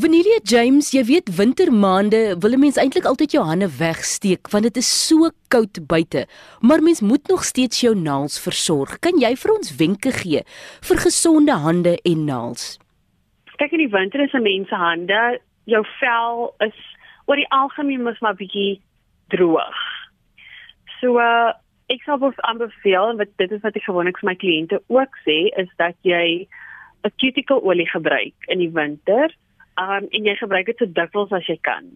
Vanilia James, jy weet wintermaande wil 'n mens eintlik altyd jou hande wegsteek want dit is so koud buite, maar mens moet nog steeds jou naels versorg. Kan jy vir ons wenke gee vir gesonde hande en naels? Kyk in die winter is 'n mens se hande, jou vel is oor die algemeen mos maar bietjie droog. So uh, ek sal wil aanbeveel en wat dit is wat ek gewoonlik vir my kliënte ook sê is dat jy 'n cuticle olie gebruik in die winter um, en jy gebruik dit so dikwels as jy kan.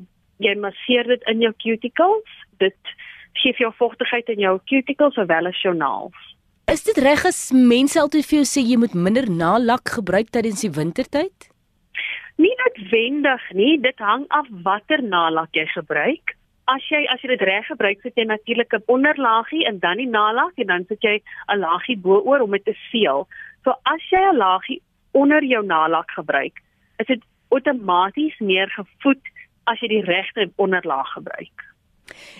Jy masseer dit in jou cuticles. Dit gee vir jou vochtigheid in jou cuticles sowel as jou naels. Is dit reg as mense altyd vir jou sê jy moet minder nalak gebruik tydens die wintertyd? Nie noodwendig nie, dit hang af watter nalak jy gebruik. As jy as jy dit reg gebruik, sit jy natuurlik 'n onderlaagie en dan die nalak en dan sit jy 'n laagie bo-oor om dit te seël. So as jy 'n laagie onder jou nalak gebruik, is dit outomaties meer gevoed as jy die regte onderlaag gebruik.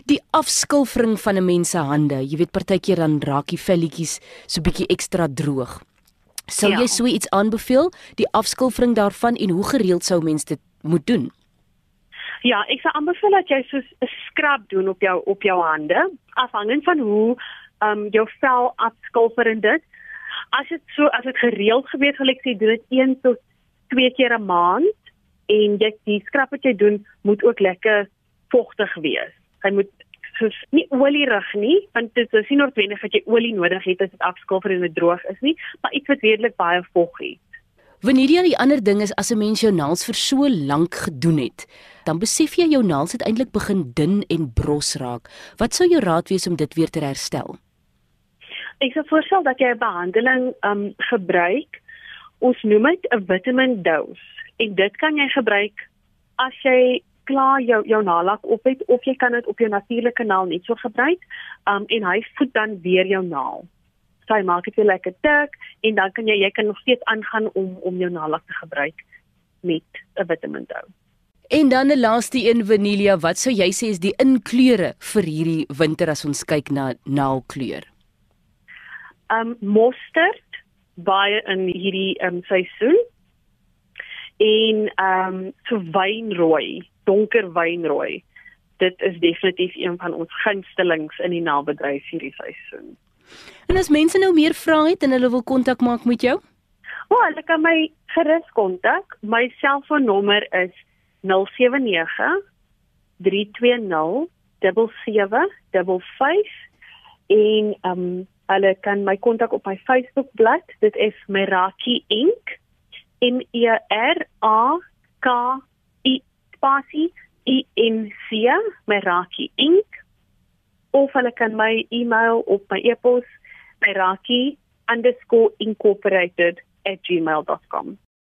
Die afskilfering van 'n mens se hande, jy weet partykeer dan raak die velletjies so bietjie ekstra droog. Sou ja. jy so iets aanbeveel, die afskilfering daarvan en hoe gereeld sou mens dit moet doen? Ja, ek sou aanbeveel dat jy so 'n skrap doen op jou op jou hande, afhangend van hoe ehm um, jou vel afskilfer en dit. As dit so as dit gereeld gebeur, gelyk sê doen dit 1 tot 2 keer 'n maand en jy die skrap wat jy doen moet ook lekker vogtig wees. Hy moet soos nie olierig nie, want dit is nie noodwendig dat jy olie nodig het as dit afskilfer en dit droog is nie, maar iets wat redelik baie vog het. Wanneer jy die ander ding is as 'n mens jou naels vir so lank gedoen het, dan besef jy jou naels het eintlik begin dun en bros raak. Wat sou jou raad wees om dit weer te herstel? Ek sou voorstel dat jy 'n behandeling um gebruik. Ons noem dit 'n vitamin dose en dit kan jy gebruik as jy klaar jou jou naalak op het of jy kan dit op jou natuurlike naal net so gebruik. Um en hy voed dan weer jou naal. So hy maak dit lekker dik en dan kan jy jy kan nog steeds aangaan om om jou naalak te gebruik met 'n vitamin D. En dan 'n laaste een vanilja, wat sou jy sê is die inkleure vir hierdie winter as ons kyk na naalkleur? Um mosterd baie in hierdie um seisoen en ehm um, so wynrooi, donker wynrooi. Dit is definitief een van ons gunstelings in die nabedryf hierdie seisoen. En as mense nou meer vra het en hulle wil kontak maak met jou? O, oh, hulle kan my gerus kontak. My selfoonnommer is 079 320 7755 en ehm um, hulle kan my kontak op my Facebook bladsy. Dit is Meraki Ink. M E R A K I spasie I N C Meraki Ink of hulle kan my e-mail op my e-pos meraki_incorporated@gmail.com